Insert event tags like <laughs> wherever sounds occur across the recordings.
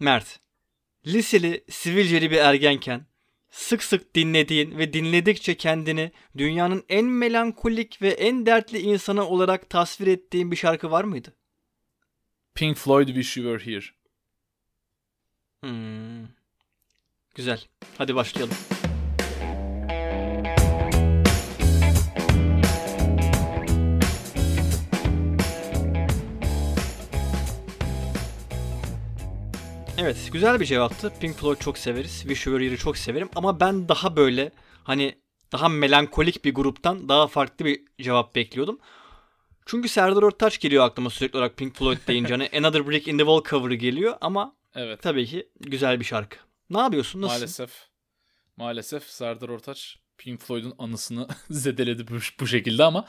Mert, liseli, sivilceli bir ergenken sık sık dinlediğin ve dinledikçe kendini dünyanın en melankolik ve en dertli insanı olarak tasvir ettiğin bir şarkı var mıydı? Pink Floyd Wish You Were Here. Hmm. Güzel. Hadi başlayalım. Evet, güzel bir cevaptı. Pink Floyd çok severiz. Wish You Were Here'ı çok severim ama ben daha böyle hani daha melankolik bir gruptan daha farklı bir cevap bekliyordum. Çünkü Serdar Ortaç geliyor aklıma sürekli olarak Pink Floyd deyince. Hani Another Brick in the Wall cover'ı geliyor ama Evet. tabii ki güzel bir şarkı. Ne yapıyorsun? Nasılsın? Maalesef. Maalesef Serdar Ortaç Pink Floyd'un anısını <laughs> zedeledi bu, bu şekilde ama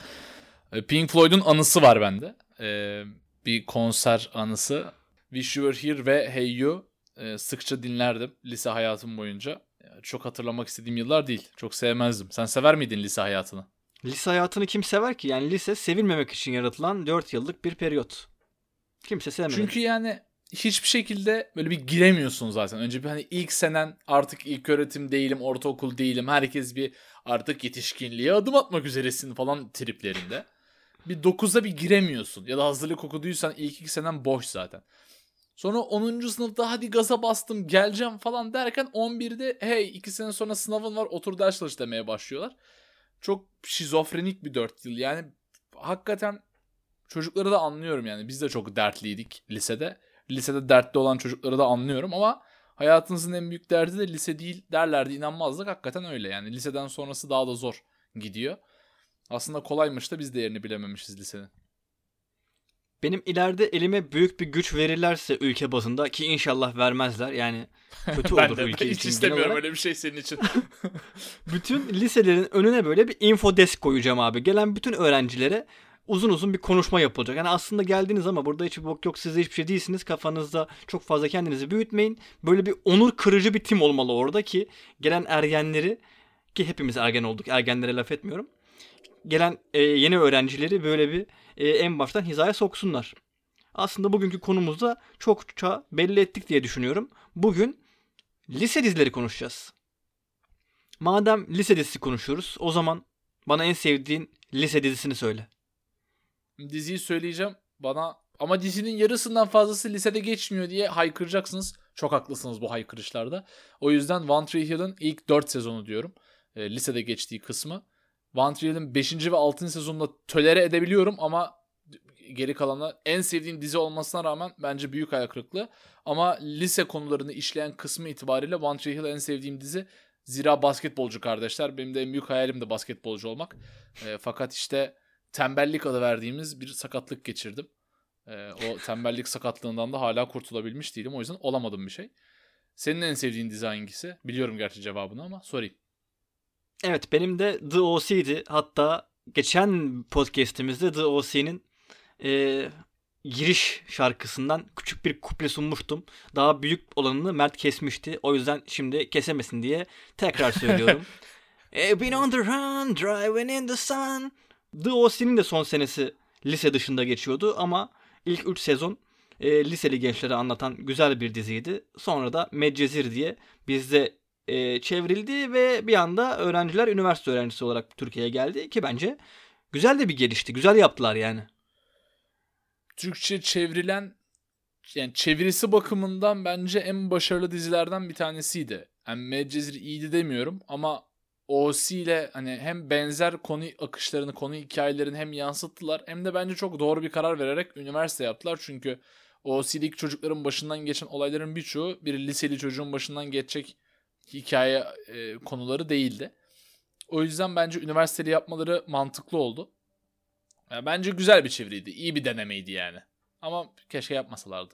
e, Pink Floyd'un anısı var bende. Ee, bir konser anısı. Wish You Were Here ve Hey You e, sıkça dinlerdim lise hayatım boyunca. Çok hatırlamak istediğim yıllar değil. Çok sevmezdim. Sen sever miydin lise hayatını? Lise hayatını kim sever ki? Yani lise sevilmemek için yaratılan 4 yıllık bir periyot. Kimse sevmedi. Çünkü yani hiçbir şekilde böyle bir giremiyorsun zaten. Önce bir hani ilk senen artık ilk öğretim değilim, ortaokul değilim. Herkes bir artık yetişkinliğe adım atmak üzeresin falan triplerinde. Bir 9'a bir giremiyorsun. Ya da hazırlık okuduysan ilk iki senen boş zaten. Sonra 10. sınıfta hadi gaza bastım geleceğim falan derken 11'de hey 2 sene sonra sınavın var otur ders çalış demeye başlıyorlar. Çok şizofrenik bir 4 yıl. Yani hakikaten çocukları da anlıyorum yani. Biz de çok dertliydik lisede. Lisede dertli olan çocukları da anlıyorum ama hayatınızın en büyük derdi de lise değil derlerdi inanmazdık. Hakikaten öyle yani. Liseden sonrası daha da zor gidiyor. Aslında kolaymış da biz değerini bilememişiz lisenin. Benim ileride elime büyük bir güç verirlerse ülke bazında ki inşallah vermezler yani kötü <laughs> ben olur de ülke hiç için. genel istemiyorum olarak. öyle bir şey senin için. <laughs> Bütün liselerin önüne böyle bir infodesk koyacağım abi. Gelen bütün öğrencilere uzun uzun bir konuşma yapılacak. Yani aslında geldiniz ama burada hiçbir bok yok siz de hiçbir şey değilsiniz. Kafanızda çok fazla kendinizi büyütmeyin. Böyle bir onur kırıcı bir tim olmalı orada ki gelen ergenleri ki hepimiz ergen olduk. Ergenlere laf etmiyorum. Gelen e, yeni öğrencileri böyle bir e, en baştan hizaya soksunlar. Aslında bugünkü konumuzda çokça belli ettik diye düşünüyorum. Bugün lise dizileri konuşacağız. Madem lise dizisi konuşuyoruz, o zaman bana en sevdiğin lise dizisini söyle. Diziyi söyleyeceğim bana ama dizinin yarısından fazlası lisede geçmiyor diye haykıracaksınız. Çok haklısınız bu haykırışlarda. O yüzden One Tree Hill'ın ilk 4 sezonu diyorum. E, lisede geçtiği kısmı. Tree Hill'in 5. ve 6. sezonunda tölere edebiliyorum ama geri kalanlar en sevdiğim dizi olmasına rağmen bence büyük hayal kırıklığı. Ama lise konularını işleyen kısmı itibariyle One Tree Hill en sevdiğim dizi. Zira basketbolcu kardeşler. Benim de en büyük hayalim de basketbolcu olmak. E, fakat işte tembellik adı verdiğimiz bir sakatlık geçirdim. E, o tembellik sakatlığından da hala kurtulabilmiş değilim. O yüzden olamadım bir şey. Senin en sevdiğin dizi hangisi? Biliyorum gerçi cevabını ama sorayım. Evet benim de The O.C.'di. Hatta geçen podcast'imizde The O.C.'nin e, giriş şarkısından küçük bir kuple sunmuştum. Daha büyük olanını Mert kesmişti. O yüzden şimdi kesemesin diye tekrar söylüyorum. <laughs> I've been on the run, driving in the sun. The O.C.'nin de son senesi lise dışında geçiyordu ama ilk 3 sezon e, liseli gençlere anlatan güzel bir diziydi. Sonra da Medcezir diye bizde e, çevrildi ve bir anda öğrenciler üniversite öğrencisi olarak Türkiye'ye geldi ki bence güzel de bir gelişti. Güzel yaptılar yani. Türkçe çevrilen yani çevirisi bakımından bence en başarılı dizilerden bir tanesiydi. Yani Medcezir iyiydi demiyorum ama OC ile hani hem benzer konu akışlarını, konu hikayelerini hem yansıttılar hem de bence çok doğru bir karar vererek üniversite yaptılar. Çünkü OC'deki çocukların başından geçen olayların birçoğu bir liseli çocuğun başından geçecek hikaye e, konuları değildi. O yüzden bence üniversiteli yapmaları mantıklı oldu. Yani bence güzel bir çeviriydi. iyi bir denemeydi yani. Ama keşke yapmasalardı.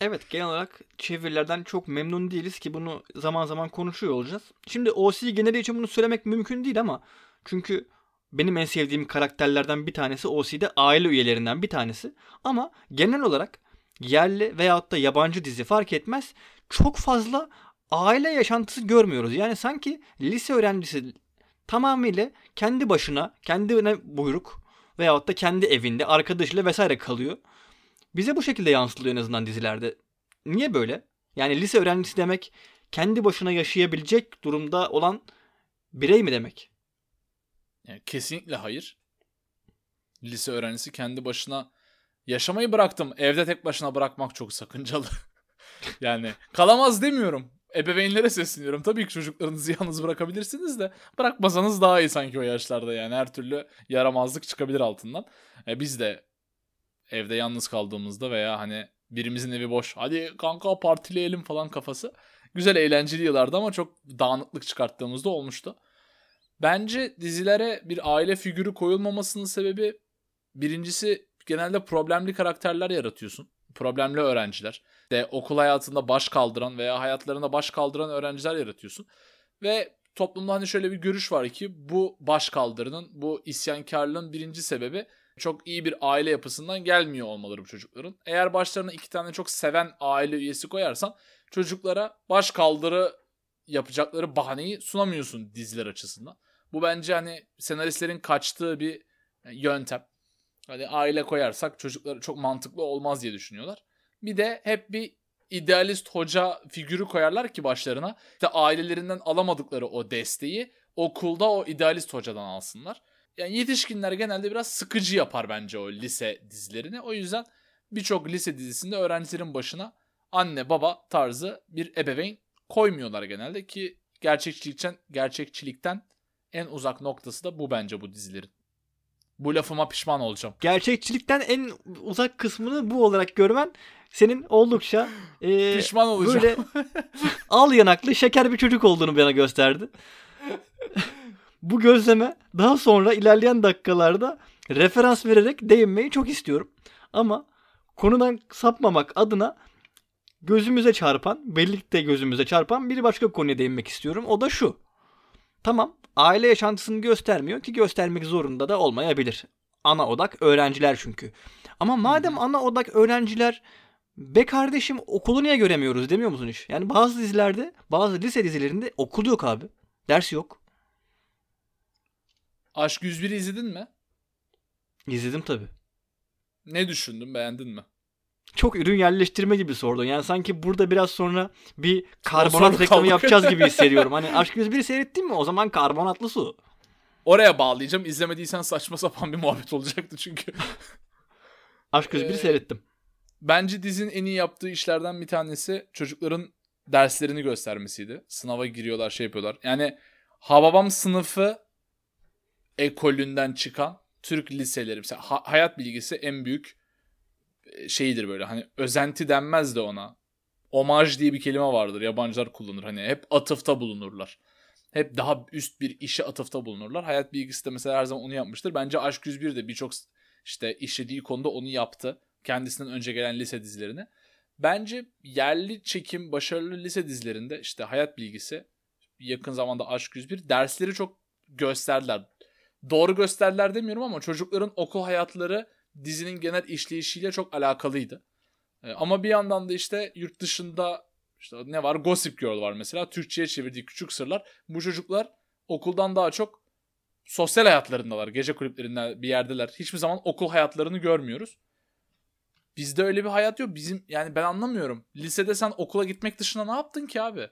Evet genel olarak çevirilerden çok memnun değiliz ki bunu zaman zaman konuşuyor olacağız. Şimdi OC geneli için bunu söylemek mümkün değil ama çünkü benim en sevdiğim karakterlerden bir tanesi OC'de aile üyelerinden bir tanesi. Ama genel olarak yerli veyahut da yabancı dizi fark etmez çok fazla aile yaşantısı görmüyoruz. Yani sanki lise öğrencisi tamamıyla kendi başına, kendine buyruk veyahut da kendi evinde arkadaşıyla vesaire kalıyor. Bize bu şekilde yansıtılıyor en azından dizilerde. niye böyle? Yani lise öğrencisi demek kendi başına yaşayabilecek durumda olan birey mi demek? Yani kesinlikle hayır. Lise öğrencisi kendi başına yaşamayı bıraktım. Evde tek başına bırakmak çok sakıncalı. <laughs> yani kalamaz demiyorum. Ebeveynlere sesleniyorum. Tabii ki çocuklarınızı <laughs> yalnız bırakabilirsiniz de bırakmasanız daha iyi sanki o yaşlarda yani. Her türlü yaramazlık çıkabilir altından. E, biz de evde yalnız kaldığımızda veya hani birimizin evi boş. Hadi kanka partileyelim falan kafası. Güzel eğlenceli yıllardı ama çok dağınıklık çıkarttığımızda olmuştu. Bence dizilere bir aile figürü koyulmamasının sebebi birincisi genelde problemli karakterler yaratıyorsun. Problemli öğrenciler. De okul hayatında baş kaldıran veya hayatlarında baş kaldıran öğrenciler yaratıyorsun. Ve toplumda hani şöyle bir görüş var ki bu baş kaldırının, bu isyankarlığın birinci sebebi çok iyi bir aile yapısından gelmiyor olmaları bu çocukların. Eğer başlarına iki tane çok seven aile üyesi koyarsan çocuklara baş kaldırı yapacakları bahaneyi sunamıyorsun diziler açısından. Bu bence hani senaristlerin kaçtığı bir yöntem. Hani aile koyarsak çocuklara çok mantıklı olmaz diye düşünüyorlar. Bir de hep bir idealist hoca figürü koyarlar ki başlarına. İşte ailelerinden alamadıkları o desteği okulda o idealist hocadan alsınlar. Yani yetişkinler genelde biraz sıkıcı yapar bence o lise dizilerini. O yüzden birçok lise dizisinde öğrencilerin başına anne baba tarzı bir ebeveyn koymuyorlar genelde ki gerçekçilikten gerçekçilikten en uzak noktası da bu bence bu dizilerin. Bu lafıma pişman olacağım. Gerçekçilikten en uzak kısmını bu olarak görmen senin oldukça e, pişman olacağım. Böyle <laughs> al yanaklı şeker bir çocuk olduğunu bana gösterdi. bu gözleme daha sonra ilerleyen dakikalarda referans vererek değinmeyi çok istiyorum. Ama konudan sapmamak adına gözümüze çarpan, birlikte gözümüze çarpan bir başka konuya değinmek istiyorum. O da şu. Tamam aile yaşantısını göstermiyor ki göstermek zorunda da olmayabilir. Ana odak öğrenciler çünkü. Ama madem ana odak öğrenciler be kardeşim okulu niye göremiyoruz demiyor musun iş? Yani bazı dizilerde bazı lise dizilerinde okul yok abi. Ders yok. Aşk 101'i izledin mi? İzledim tabi. Ne düşündün beğendin mi? Çok ürün yerleştirme gibi sordun. Yani sanki burada biraz sonra bir karbonat reklamı yapacağız gibi <laughs> hissediyorum. Hani Aşk 101'i seyrettin mi? O zaman karbonatlı su. Oraya bağlayacağım. İzlemediysen saçma sapan bir muhabbet olacaktı çünkü. <laughs> Aşk 101'i ee, seyrettim. Bence dizinin en iyi yaptığı işlerden bir tanesi çocukların derslerini göstermesiydi. Sınava giriyorlar, şey yapıyorlar. Yani Hababam sınıfı ekolünden çıkan Türk liseleri. Mesela hayat bilgisi en büyük şeydir böyle hani özenti denmez de ona. Omaj diye bir kelime vardır yabancılar kullanır hani hep atıfta bulunurlar. Hep daha üst bir işe atıfta bulunurlar. Hayat bilgisi de mesela her zaman onu yapmıştır. Bence Aşk 101 de birçok işte işlediği konuda onu yaptı. Kendisinden önce gelen lise dizilerini. Bence yerli çekim başarılı lise dizilerinde işte hayat bilgisi yakın zamanda Aşk 101 dersleri çok gösterdiler. Doğru gösterdiler demiyorum ama çocukların okul hayatları dizinin genel işleyişiyle çok alakalıydı. E, ama bir yandan da işte yurt dışında işte ne var? Gossip Girl var mesela. Türkçe'ye çevirdiği küçük sırlar. Bu çocuklar okuldan daha çok sosyal hayatlarındalar. Gece kulüplerinde bir yerdeler. Hiçbir zaman okul hayatlarını görmüyoruz. Bizde öyle bir hayat yok. Bizim yani ben anlamıyorum. Lisede sen okula gitmek dışında ne yaptın ki abi?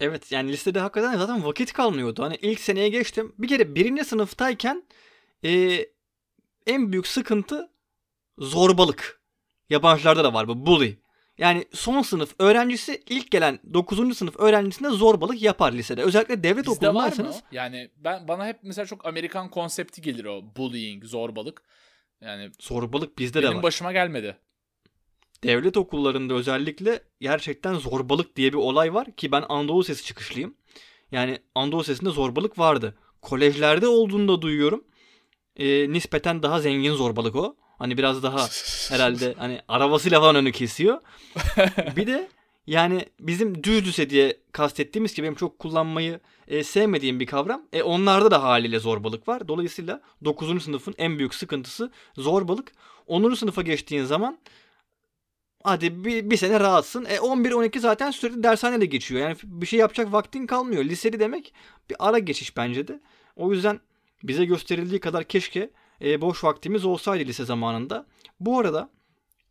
Evet yani lisede hakikaten zaten vakit kalmıyordu. Hani ilk seneye geçtim. Bir kere birinci sınıftayken e, en büyük sıkıntı zorbalık. Yabancılarda da var bu bully. Yani son sınıf öğrencisi ilk gelen 9. sınıf öğrencisine zorbalık yapar lisede. Özellikle devlet Bizde okulundaysanız. Yani ben bana hep mesela çok Amerikan konsepti gelir o bullying, zorbalık. Yani zorbalık bizde de var. Benim başıma gelmedi. Devlet okullarında özellikle gerçekten zorbalık diye bir olay var ki ben Anadolu Sesi çıkışlıyım. Yani Anadolu Sesi'nde zorbalık vardı. Kolejlerde olduğunu da duyuyorum e, nispeten daha zengin zorbalık o. Hani biraz daha herhalde hani arabasıyla falan önü kesiyor. bir de yani bizim düz düse diye kastettiğimiz ki benim çok kullanmayı e, sevmediğim bir kavram. E onlarda da haliyle zorbalık var. Dolayısıyla 9. sınıfın en büyük sıkıntısı zorbalık. 10. sınıfa geçtiğin zaman hadi bir, bir sene rahatsın. E 11-12 zaten sürekli dershanede geçiyor. Yani bir şey yapacak vaktin kalmıyor. Liseli demek bir ara geçiş bence de. O yüzden bize gösterildiği kadar keşke e, boş vaktimiz olsaydı lise zamanında. Bu arada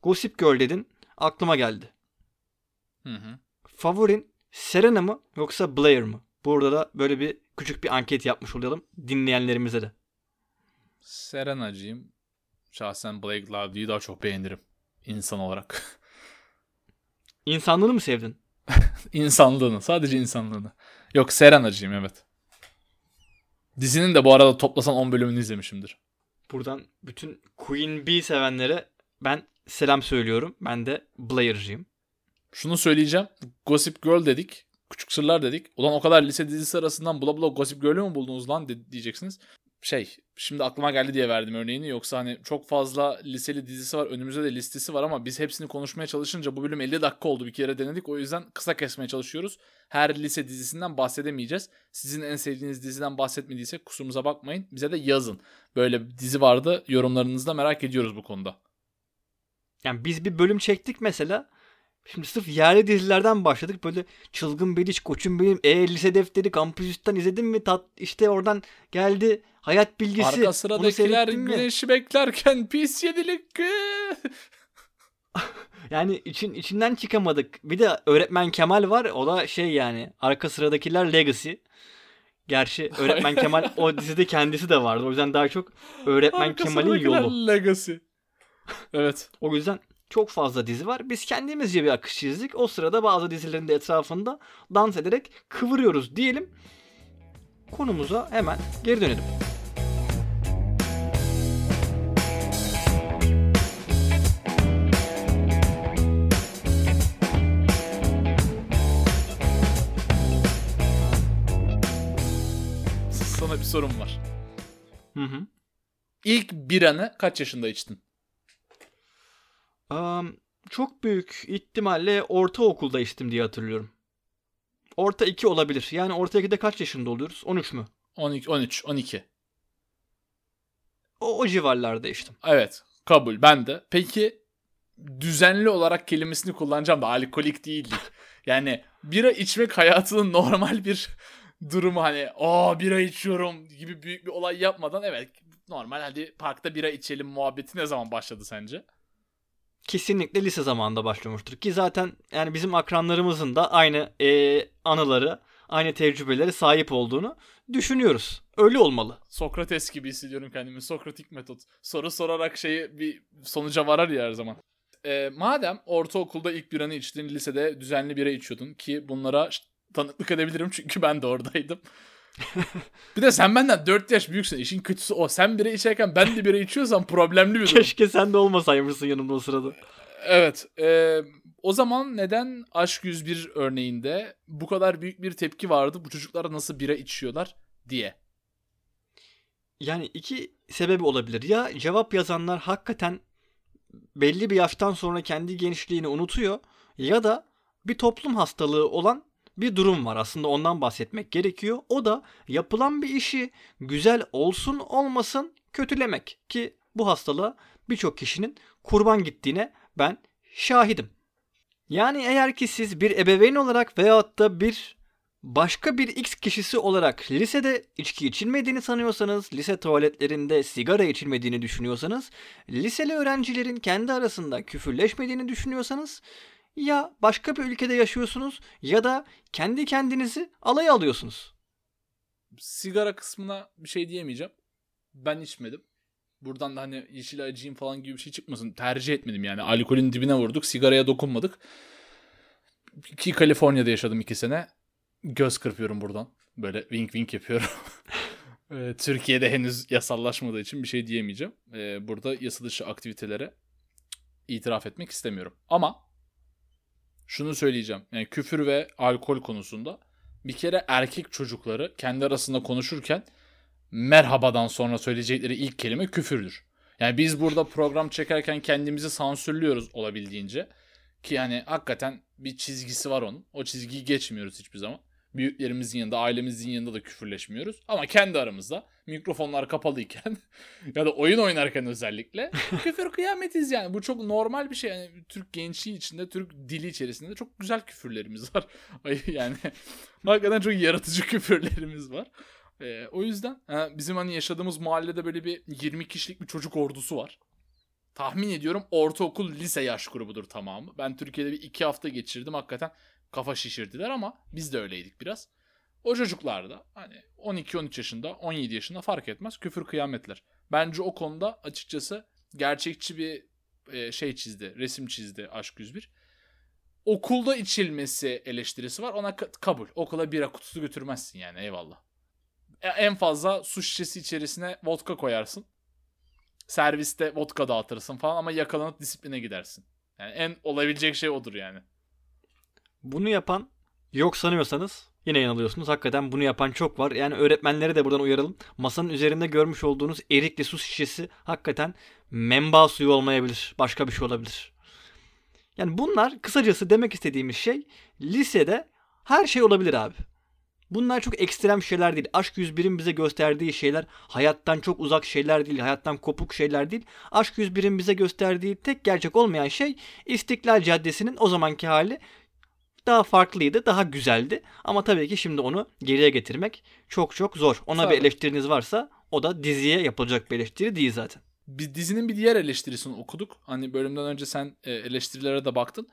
Gossip Girl dedin. aklıma geldi. Hı hı. Favorin Serena mı yoksa Blair mı? Burada da böyle bir küçük bir anket yapmış olalım dinleyenlerimize de. Serenacıyım. Şahsen Blake Lively'yi daha çok beğenirim. insan olarak. İnsanlığını mı sevdin? <laughs> insanlığını. Sadece insanlığını. Yok Serenacıyım evet. Dizinin de bu arada toplasan 10 bölümünü izlemişimdir. Buradan bütün Queen Bee sevenlere ben selam söylüyorum. Ben de Blair'cıyım. Şunu söyleyeceğim. Gossip Girl dedik. Küçük Sırlar dedik. Ulan o kadar lise dizisi arasından bula bula Gossip Girl'ü mü buldunuz lan diyeceksiniz. Şey şimdi aklıma geldi diye verdim örneğini. Yoksa hani çok fazla liseli dizisi var. Önümüzde de listesi var ama biz hepsini konuşmaya çalışınca bu bölüm 50 dakika oldu. Bir kere denedik. O yüzden kısa kesmeye çalışıyoruz. Her lise dizisinden bahsedemeyeceğiz. Sizin en sevdiğiniz diziden bahsetmediysek kusurumuza bakmayın. Bize de yazın. Böyle bir dizi vardı. Yorumlarınızı merak ediyoruz bu konuda. Yani biz bir bölüm çektik mesela. Şimdi sırf yerli dizilerden başladık. Böyle çılgın iş, koçum benim, e lise defteri, kampüsüsten izledin mi? Tat, işte oradan geldi hayat bilgisi. Arka sıradakiler mi? güneşi beklerken pis yedilik. <laughs> Yani için içinden çıkamadık. Bir de öğretmen Kemal var. O da şey yani arka sıradakiler Legacy. Gerçi <laughs> öğretmen Kemal o dizide kendisi de vardı. O yüzden daha çok öğretmen Arka Kemal'in yolu. Legacy. Evet. <laughs> O yüzden çok fazla dizi var. Biz kendimizce bir akış çizdik. O sırada bazı dizilerin de etrafında dans ederek kıvırıyoruz diyelim. Konumuza hemen geri dönelim. Sorum var. Hı hı. İlk biranı kaç yaşında içtin? Am, çok büyük ihtimalle ortaokulda içtim diye hatırlıyorum. Orta 2 olabilir. Yani orta 2'de kaç yaşında oluyoruz? 13 mü? 12, 13, 12. O, o civarlarda içtim. Evet. Kabul. Ben de. Peki düzenli olarak kelimesini kullanacağım da alkolik değildik. Yani bira içmek hayatının normal bir durumu hani aa bira içiyorum gibi büyük bir olay yapmadan evet normal hadi parkta bira içelim muhabbeti ne zaman başladı sence? Kesinlikle lise zamanında başlamıştır. Ki zaten yani bizim akranlarımızın da aynı eee, anıları, aynı tecrübeleri sahip olduğunu düşünüyoruz. Öyle olmalı. Sokrates gibi hissediyorum kendimi. Sokratik metot. Soru sorarak şeyi bir sonuca varar ya her zaman. Ee, madem ortaokulda ilk biranı içtin, lisede düzenli bira içiyordun ki bunlara tanıklık edebilirim çünkü ben de oradaydım. bir de sen benden 4 yaş büyüksün. İşin kötüsü o. Sen bira içerken ben de bira içiyorsam problemli bir durum. Keşke sen de olmasaymışsın yanımda o sırada. Evet. e, o zaman neden Aşk 101 örneğinde bu kadar büyük bir tepki vardı? Bu çocuklar nasıl bira içiyorlar diye. Yani iki sebebi olabilir. Ya cevap yazanlar hakikaten belli bir yaştan sonra kendi gençliğini unutuyor ya da bir toplum hastalığı olan bir durum var. Aslında ondan bahsetmek gerekiyor. O da yapılan bir işi güzel olsun olmasın kötülemek ki bu hastalığa birçok kişinin kurban gittiğine ben şahidim. Yani eğer ki siz bir ebeveyn olarak veyahut da bir başka bir X kişisi olarak lisede içki içilmediğini sanıyorsanız, lise tuvaletlerinde sigara içilmediğini düşünüyorsanız, liseli öğrencilerin kendi arasında küfürleşmediğini düşünüyorsanız ya başka bir ülkede yaşıyorsunuz ya da kendi kendinizi alaya alıyorsunuz. Sigara kısmına bir şey diyemeyeceğim. Ben içmedim. Buradan da hani yeşil acıyım falan gibi bir şey çıkmasın. Tercih etmedim yani. Alkolün dibine vurduk. Sigaraya dokunmadık. Ki Kaliforniya'da yaşadım iki sene. Göz kırpıyorum buradan. Böyle wink wink yapıyorum. <laughs> Ee, Türkiye'de henüz yasallaşmadığı için bir şey diyemeyeceğim. Ee, burada yasa dışı aktivitelere itiraf etmek istemiyorum. Ama şunu söyleyeceğim. Yani küfür ve alkol konusunda bir kere erkek çocukları kendi arasında konuşurken merhabadan sonra söyleyecekleri ilk kelime küfürdür. Yani biz burada program çekerken kendimizi sansürlüyoruz olabildiğince. Ki yani hakikaten bir çizgisi var onun. O çizgiyi geçmiyoruz hiçbir zaman. Büyüklerimizin yanında, ailemizin yanında da küfürleşmiyoruz. Ama kendi aramızda mikrofonlar kapalıyken <laughs> ya da oyun oynarken özellikle <laughs> küfür kıyametiz yani. Bu çok normal bir şey. Yani Türk gençliği içinde, Türk dili içerisinde çok güzel küfürlerimiz var. <laughs> Yani hakikaten çok yaratıcı küfürlerimiz var. Ee, o yüzden bizim hani yaşadığımız mahallede böyle bir 20 kişilik bir çocuk ordusu var. tahmin ediyorum ortaokul lise yaş grubudur tamamı. Ben Türkiye'de bir iki hafta geçirdim hakikaten kafa şişirdiler ama biz de öyleydik biraz. O çocuklar da hani 12-13 yaşında 17 yaşında fark etmez küfür kıyametler. Bence o konuda açıkçası gerçekçi bir e, şey çizdi resim çizdi Aşk 101. Okulda içilmesi eleştirisi var ona kabul. Okula bira kutusu götürmezsin yani eyvallah. E, en fazla su şişesi içerisine vodka koyarsın. Serviste vodka dağıtırsın falan ama yakalanıp disipline gidersin. Yani en olabilecek şey odur yani. Bunu yapan yok sanıyorsanız yine yanılıyorsunuz. Hakikaten bunu yapan çok var. Yani öğretmenlere de buradan uyaralım. Masanın üzerinde görmüş olduğunuz erikli su şişesi hakikaten menba suyu olmayabilir. Başka bir şey olabilir. Yani bunlar kısacası demek istediğimiz şey lisede her şey olabilir abi. Bunlar çok ekstrem şeyler değil. Aşk 101'in bize gösterdiği şeyler hayattan çok uzak şeyler değil. Hayattan kopuk şeyler değil. Aşk 101'in bize gösterdiği tek gerçek olmayan şey İstiklal Caddesi'nin o zamanki hali daha farklıydı, daha güzeldi. Ama tabii ki şimdi onu geriye getirmek çok çok zor. Ona tabii. bir eleştiriniz varsa o da diziye yapılacak bir eleştiri değil zaten bir dizinin bir diğer eleştirisini okuduk. Hani bölümden önce sen e, eleştirilere de baktın.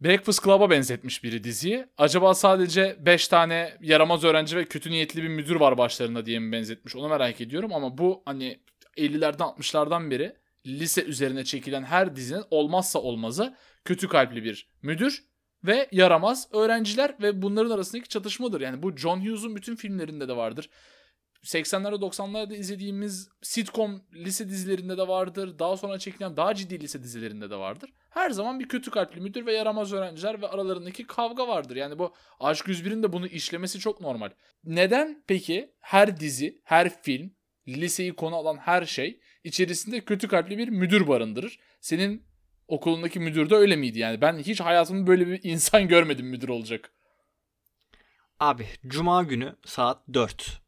Breakfast Club'a benzetmiş biri diziyi. Acaba sadece 5 tane yaramaz öğrenci ve kötü niyetli bir müdür var başlarında diye mi benzetmiş? Onu merak ediyorum ama bu hani 50'lerden 60'lardan beri lise üzerine çekilen her dizinin olmazsa olmazı kötü kalpli bir müdür ve yaramaz öğrenciler ve bunların arasındaki çatışmadır. Yani bu John Hughes'un bütün filmlerinde de vardır. 80'lerde 90'larda izlediğimiz sitcom lise dizilerinde de vardır. Daha sonra çekilen daha ciddi lise dizilerinde de vardır. Her zaman bir kötü kalpli müdür ve yaramaz öğrenciler ve aralarındaki kavga vardır. Yani bu Aşk 101'in de bunu işlemesi çok normal. Neden peki her dizi, her film, liseyi konu alan her şey içerisinde kötü kalpli bir müdür barındırır? Senin okulundaki müdür de öyle miydi yani? Ben hiç hayatımda böyle bir insan <laughs> görmedim müdür olacak. Abi cuma günü saat 4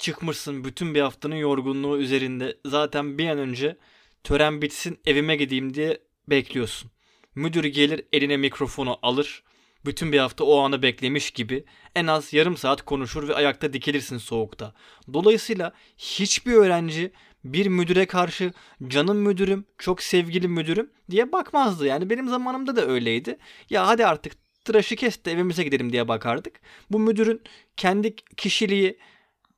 çıkmışsın bütün bir haftanın yorgunluğu üzerinde. Zaten bir an önce tören bitsin evime gideyim diye bekliyorsun. Müdür gelir eline mikrofonu alır. Bütün bir hafta o anı beklemiş gibi en az yarım saat konuşur ve ayakta dikilirsin soğukta. Dolayısıyla hiçbir öğrenci bir müdüre karşı canım müdürüm, çok sevgili müdürüm diye bakmazdı. Yani benim zamanımda da öyleydi. Ya hadi artık tıraşı kes de evimize gidelim diye bakardık. Bu müdürün kendi kişiliği,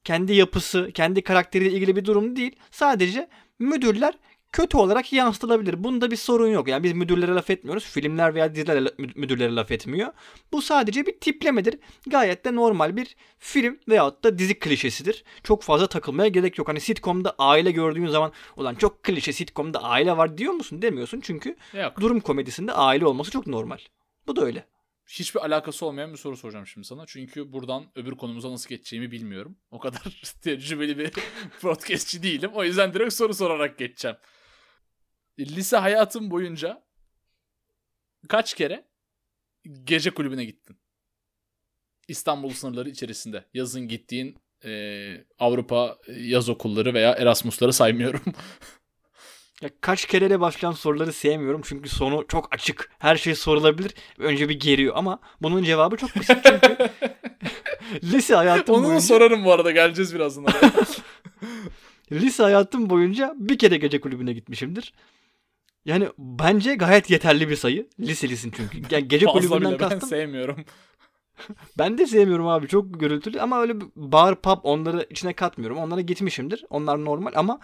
kendi yapısı, kendi karakteriyle ilgili bir durum değil. Sadece müdürler kötü olarak yansıtılabilir. Bunda bir sorun yok. Yani biz müdürlere laf etmiyoruz. Filmler veya diziler müdürlere laf etmiyor. Bu sadece bir tiplemedir. Gayet de normal bir film veyahut da dizi klişesidir. Çok fazla takılmaya gerek yok. Hani sitcom'da aile gördüğün zaman olan çok klişe sitcom'da aile var diyor musun? Demiyorsun. Çünkü yok. durum komedisinde aile olması çok normal. Bu da öyle hiçbir alakası olmayan bir soru soracağım şimdi sana. Çünkü buradan öbür konumuza nasıl geçeceğimi bilmiyorum. O kadar <laughs> tecrübeli bir <laughs> podcastçi değilim. O yüzden direkt soru sorarak geçeceğim. Lise hayatım boyunca kaç kere gece kulübüne gittin? İstanbul sınırları içerisinde. Yazın gittiğin e, Avrupa yaz okulları veya Erasmus'ları saymıyorum. <laughs> Ya kaç kereyle başlayan soruları sevmiyorum çünkü sonu çok açık. Her şey sorulabilir. Önce bir geriyor ama bunun cevabı çok basit çünkü <laughs> lise hayatım Onu boyunca... sorarım bu arada geleceğiz birazdan. <laughs> lise hayatım boyunca bir kere gece kulübüne gitmişimdir. Yani bence gayet yeterli bir sayı. Liselisin çünkü. Yani <laughs> gece kulübünden kastım. Ben sevmiyorum. <laughs> ben de sevmiyorum abi. Çok gürültülü ama öyle bar pub onları içine katmıyorum. Onlara gitmişimdir. Onlar normal ama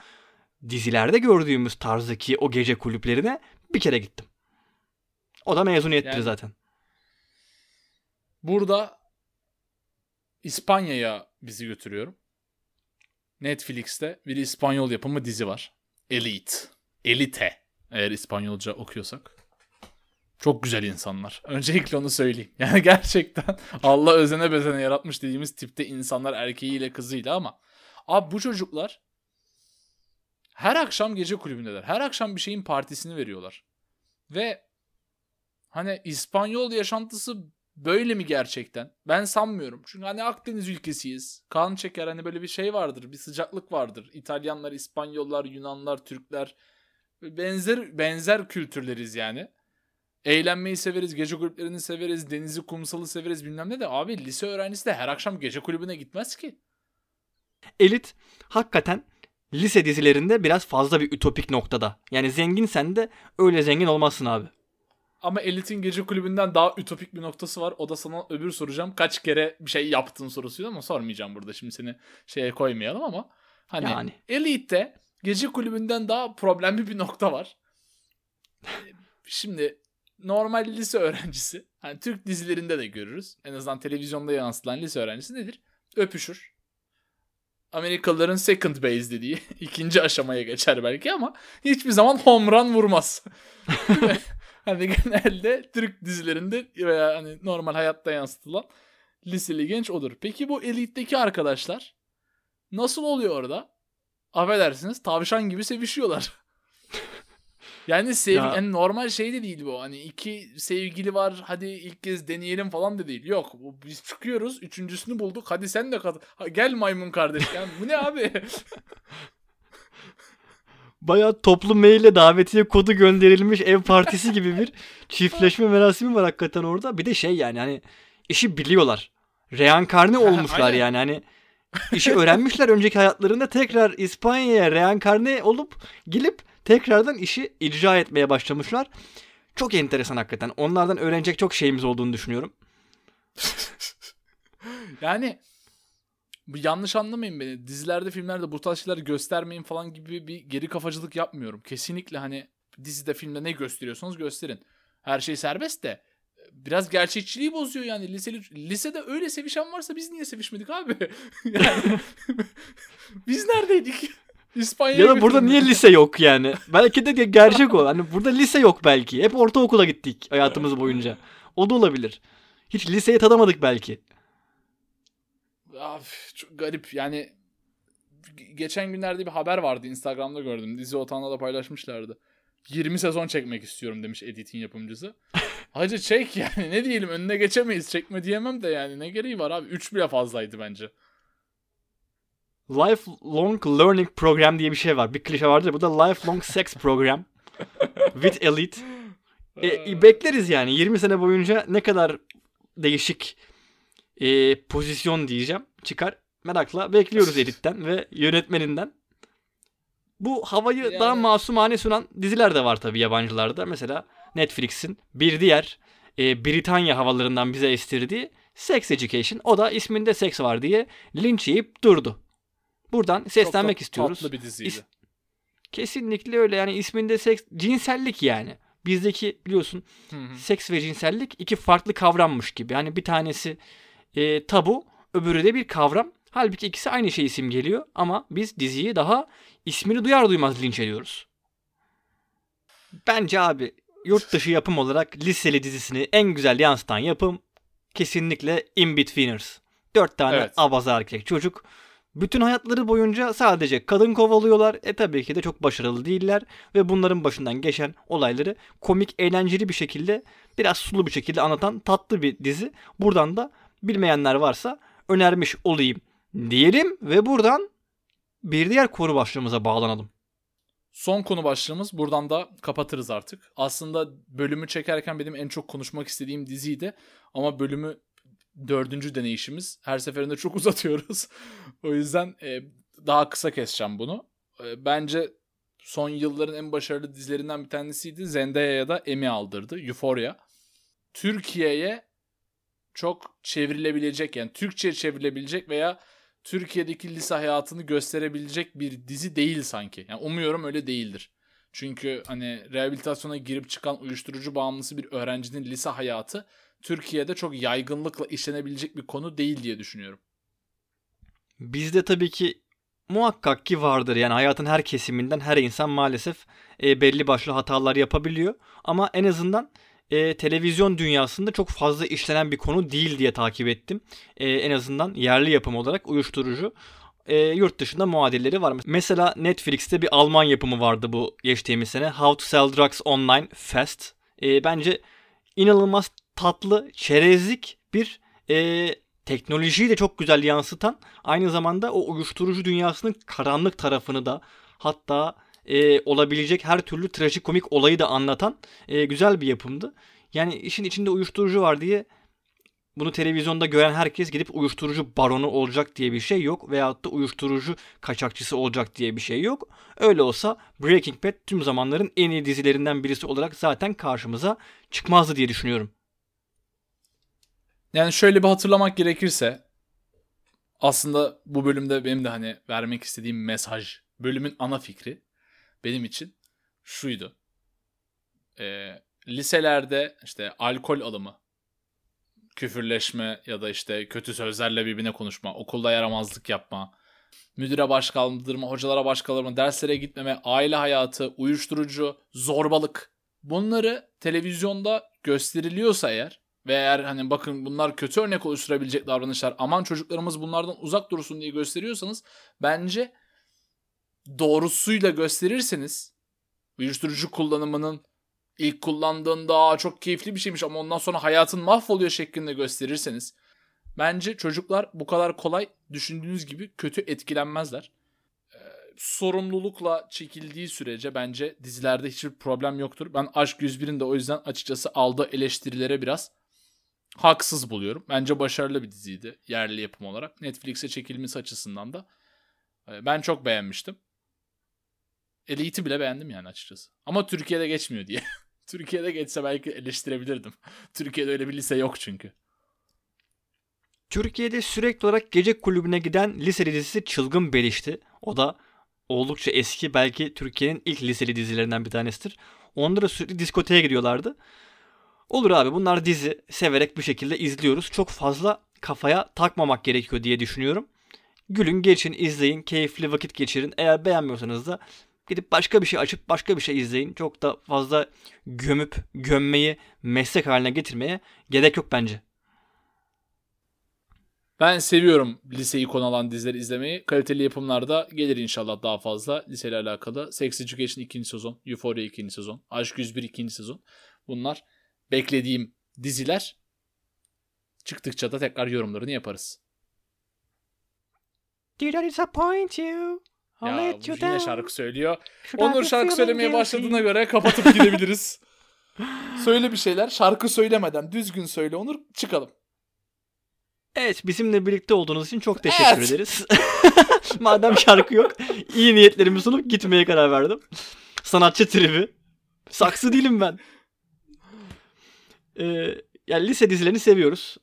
dizilerde gördüğümüz tarzdaki o gece kulüplerine bir kere gittim. O da mezuniyettir yani, zaten. Burada İspanya'ya bizi götürüyorum. Netflix'te bir İspanyol yapımı dizi var. Elite. Elite. Eğer İspanyolca okuyorsak. Çok güzel insanlar. <laughs> Öncelikle onu söyleyeyim. <laughs> Yani gerçekten Allah özene bezene yaratmış dediğimiz tipte insanlar erkeğiyle kızıyla ama abi bu çocuklar her akşam gece kulübündeler. Her akşam bir şeyin partisini veriyorlar. Ve hani İspanyol yaşantısı böyle mi gerçekten? Ben sanmıyorum. Çünkü hani Akdeniz ülkesiyiz. Kan çeker hani böyle bir şey vardır. Bir sıcaklık vardır. İtalyanlar, İspanyollar, Yunanlar, Türkler benzer benzer kültürleriz yani. Eğlenmeyi severiz, gece kulüplerini severiz, denizi, kumsalı severiz bilmem ne de abi lise öğrencisi de her akşam gece kulübüne gitmez ki. Elit hakikaten lise dizilerinde biraz fazla bir ütopik noktada. Yani zenginsen de öyle zengin olmazsın abi. Ama Elit'in gece kulübünden daha ütopik bir noktası var. O da sana öbür soracağım. Kaç kere bir şey yaptın sorusuydu ama sormayacağım burada. Şimdi seni şeye koymayalım ama. Hani Yani. Elite'de gece kulübünden daha problemli bir nokta var. Şimdi normal lise öğrencisi. Hani Türk dizilerinde de görürüz. En azından televizyonda yansıtılan lise öğrencisi nedir? Öpüşür. Amerikalıların second base dediği <laughs> ikinci aşamaya geçer belki ama hiçbir zaman home run vurmaz. <laughs> hani genelde Türk dizilerinde veya hani normal hayatta yansıtılan liseli genç odur. Peki bu elitteki arkadaşlar nasıl oluyor orada? Affedersiniz tavşan gibi sevişiyorlar. <laughs> yani sev Ya- yani normal şey de değil bu. Hani iki sevgili var hadi ilk kez deneyelim falan da değil. Yok bu, biz çıkıyoruz üçüncüsünü bulduk hadi sen de kat. Ha, gel maymun kardeş. Yani bu ne abi? <laughs> Bayağı toplu maille davetiye kodu gönderilmiş ev partisi gibi bir <laughs> çiftleşme merasimi var hakikaten orada. Bir de şey yani hani işi biliyorlar. Reenkarne olmuşlar yani hani işi öğrenmişler önceki hayatlarında tekrar İspanya'ya reenkarne olup gelip tekrardan işi icra etmeye başlamışlar. Çok enteresan hakikaten. Onlardan öğrenecek çok şeyimiz olduğunu düşünüyorum. <laughs> Yani bu yanlış anlamayın beni. Dizilerde, filmlerde bu tarz şeyler göstermeyin falan gibi bir geri kafacılık yapmıyorum. Kesinlikle hani dizide, filmde ne gösteriyorsanız gösterin. Her şey serbest de biraz gerçekçiliği bozuyor yani. Liseli, lisede öyle sevişen varsa biz niye sevişmedik abi? <laughs> yani <laughs> biz neredeydik? <laughs> İspanya'ya Ya da burada niye lise yok yani? Belki de gerçek o. Hani burada lise yok belki. Hep ortaokula gittik hayatımız boyunca. O da olabilir. Hiç liseyi tadamadık belki. Abi, çok garip yani ge- geçen günlerde bir haber vardı Instagram'da gördüm. Dizi Otan'da da paylaşmışlardı. 20 sezon çekmek istiyorum demiş Edit'in yapımcısı. Hacı çek yani ne diyelim önüne geçemeyiz çekme diyemem de yani ne gereği var abi 3 bile fazlaydı bence. Lifelong Learning Program diye bir şey var. Bir klişe vardır. Bu da Lifelong Sex Program. With Elite. E, e, bekleriz yani 20 sene boyunca ne kadar değişik e, pozisyon diyeceğim çıkar. Merakla bekliyoruz <laughs> Elite'den ve yönetmeninden. Bu havayı Yani- daha masumane sunan diziler de var tabii yabancılarda. Mesela Netflix'in bir diğer e, Britanya havalarından bize estirdiği Sex Education. O da isminde seks var diye linç yiyip durdu. Buradan Çok seslenmek da istiyoruz. Tatlı bir diziydi. İs- Kesinlikle öyle yani isminde seks cinsellik yani. Bizdeki biliyorsun Hı hı. seks ve cinsellik iki farklı kavrammış gibi. Yani bir tanesi e, tabu, öbürü de bir kavram. Halbuki ikisi aynı şeyi simgeliyor ama biz diziyi daha ismini duyar duymaz linç ediyoruz. Bence abi yurt dışı yapım olarak liseli dizisini en güzel yansıtan yapım kesinlikle In Betweeners. Dört tane Evet. abaza erkek çocuk. Bütün hayatları boyunca sadece kadın kovalıyorlar. E tabii ki de çok başarılı değiller. Ve bunların başından geçen olayları komik, eğlenceli bir şekilde biraz sulu bir şekilde anlatan tatlı bir dizi. Buradan da bilmeyenler varsa önermiş olayım diyelim ve buradan bir diğer konu başlığımıza bağlanalım. Son konu başlığımız buradan da kapatırız artık. Aslında bölümü çekerken benim en çok konuşmak istediğim diziydi. Ama bölümü dördüncü deneyişimiz. Her seferinde çok <laughs> uzatıyoruz. o yüzden e, daha kısa keseceğim bunu. E, bence son yılların en başarılı dizilerinden bir tanesiydi. Zendaya'ya da Emmy aldırdı. Euphoria. Türkiye'ye çok çevrilebilecek yani Türkçe çevrilebilecek veya Türkiye'deki lise hayatını gösterebilecek bir dizi değil sanki. Yani umuyorum öyle değildir. Çünkü hani rehabilitasyona girip çıkan uyuşturucu bağımlısı bir öğrencinin lise hayatı Türkiye'de çok yaygınlıkla işlenebilecek bir konu değil diye düşünüyorum. Bizde tabii ki muhakkak ki vardır. Yani hayatın her kesiminden her insan maalesef e, belli başlı hatalar yapabiliyor. Ama en azından e, televizyon dünyasında çok fazla işlenen bir konu değil diye takip ettim. E, en azından yerli yapım olarak uyuşturucu. E, yurt dışında muadilleri var. Mesela Netflix'te bir Alman yapımı vardı bu geçtiğimiz sene. How to Sell Drugs Online Fast. E, bence inanılmaz tatlı, çerezlik bir e, teknolojiyi de çok güzel yansıtan aynı zamanda o uyuşturucu dünyasının karanlık tarafını da hatta e, olabilecek her türlü trajikomik olayı da anlatan e, güzel bir yapımdı. Yani işin içinde uyuşturucu var diye bunu televizyonda gören herkes gidip uyuşturucu baronu olacak diye bir şey yok. Veyahut da uyuşturucu kaçakçısı olacak diye bir şey yok. Öyle olsa Breaking Bad tüm zamanların en iyi dizilerinden birisi olarak zaten karşımıza çıkmazdı diye düşünüyorum. Yani şöyle bir hatırlamak gerekirse aslında bu bölümde benim de hani vermek istediğim mesaj, bölümün ana fikri benim için şuydu. Ee, liselerde işte alkol alımı, küfürleşme ya da işte kötü sözlerle birbirine konuşma, okulda yaramazlık yapma, müdüre baş kaldırma, hocalara baş derslere gitmeme, aile hayatı, uyuşturucu, zorbalık. Bunları televizyonda gösteriliyorsa eğer ve eğer hani bakın bunlar kötü örnek oluşturabilecek davranışlar aman çocuklarımız bunlardan uzak dursun diye gösteriyorsanız bence doğrusuyla gösterirseniz uyuşturucu kullanımının ilk kullandığında çok keyifli bir şeymiş ama ondan sonra hayatın mahvoluyor şeklinde gösterirseniz bence çocuklar bu kadar kolay düşündüğünüz gibi kötü etkilenmezler. Ee, sorumlulukla çekildiği sürece bence dizilerde hiçbir problem yoktur. Ben Aşk 101'in de o yüzden açıkçası aldığı eleştirilere biraz haksız buluyorum. Bence başarılı bir diziydi yerli yapım olarak. Netflix'e çekilmesi açısından da e, ben çok beğenmiştim. Elite'i bile beğendim yani açıkçası. Ama Türkiye'de geçmiyor diye. <laughs> Türkiye'de geçse belki eleştirebilirdim. <laughs> Türkiye'de öyle bir lise yok çünkü. Türkiye'de sürekli olarak gece kulübüne giden liseli dizisi Çılgın Beliş'ti. O da oldukça eski belki Türkiye'nin ilk liseli dizilerinden bir tanesidir. Onda da sürekli diskoteye gidiyorlardı. Olur abi bunlar dizi severek bir şekilde izliyoruz. Çok fazla kafaya takmamak gerekiyor diye düşünüyorum. Gülün geçin izleyin keyifli vakit geçirin. Eğer beğenmiyorsanız da gidip başka bir şey açıp başka bir şey izleyin. Çok da fazla gömüp gömmeyi meslek haline getirmeye gerek yok bence. Ben seviyorum liseyi konu alan dizileri izlemeyi. Kaliteli yapımlarda gelir inşallah daha fazla liseyle alakalı. Sex Education 2. sezon, Euphoria 2. sezon, Aşk 101 2. sezon. Bunlar beklediğim diziler. Çıktıkça da tekrar yorumlarını yaparız. Did I disappoint you? Ya you yine şarkı söylüyor. Onur şarkı söylemeye başladığına göre kapatıp gidebiliriz. <laughs> söyle bir şeyler. Şarkı söylemeden düzgün söyle Onur. Çıkalım. Evet bizimle birlikte olduğunuz için çok teşekkür evet. ederiz. <laughs> Madem şarkı yok iyi niyetlerimi sunup gitmeye karar verdim. Sanatçı tribi. Saksı değilim ben. Ee, yani lise dizilerini seviyoruz.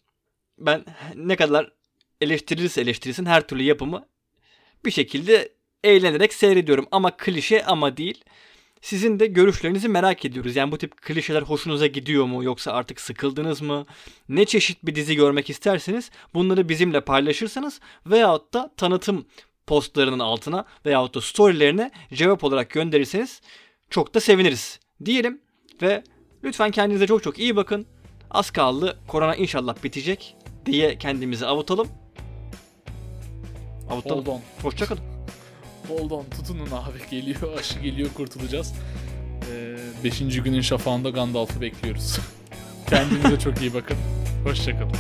Ben ne kadar eleştirilirse eleştirilsin her türlü yapımı bir şekilde eğlenerek seyrediyorum. Ama klişe ama değil. Sizin de görüşlerinizi merak ediyoruz. Yani bu tip klişeler hoşunuza gidiyor mu yoksa artık sıkıldınız mı? Ne çeşit bir dizi görmek isterseniz bunları bizimle paylaşırsanız veyahut da tanıtım postlarının altına veyahut da storylerine cevap olarak gönderirseniz çok da seviniriz diyelim ve lütfen kendinize çok çok iyi bakın. Az kaldı korona inşallah bitecek diye kendimizi avutalım. Avutalım. Hoşçakalın. Hold on tutunun abi geliyor aşı geliyor kurtulacağız. Ee, beşinci günün şafağında Gandalf'ı bekliyoruz. <laughs> Kendinize çok iyi bakın. Hoşçakalın.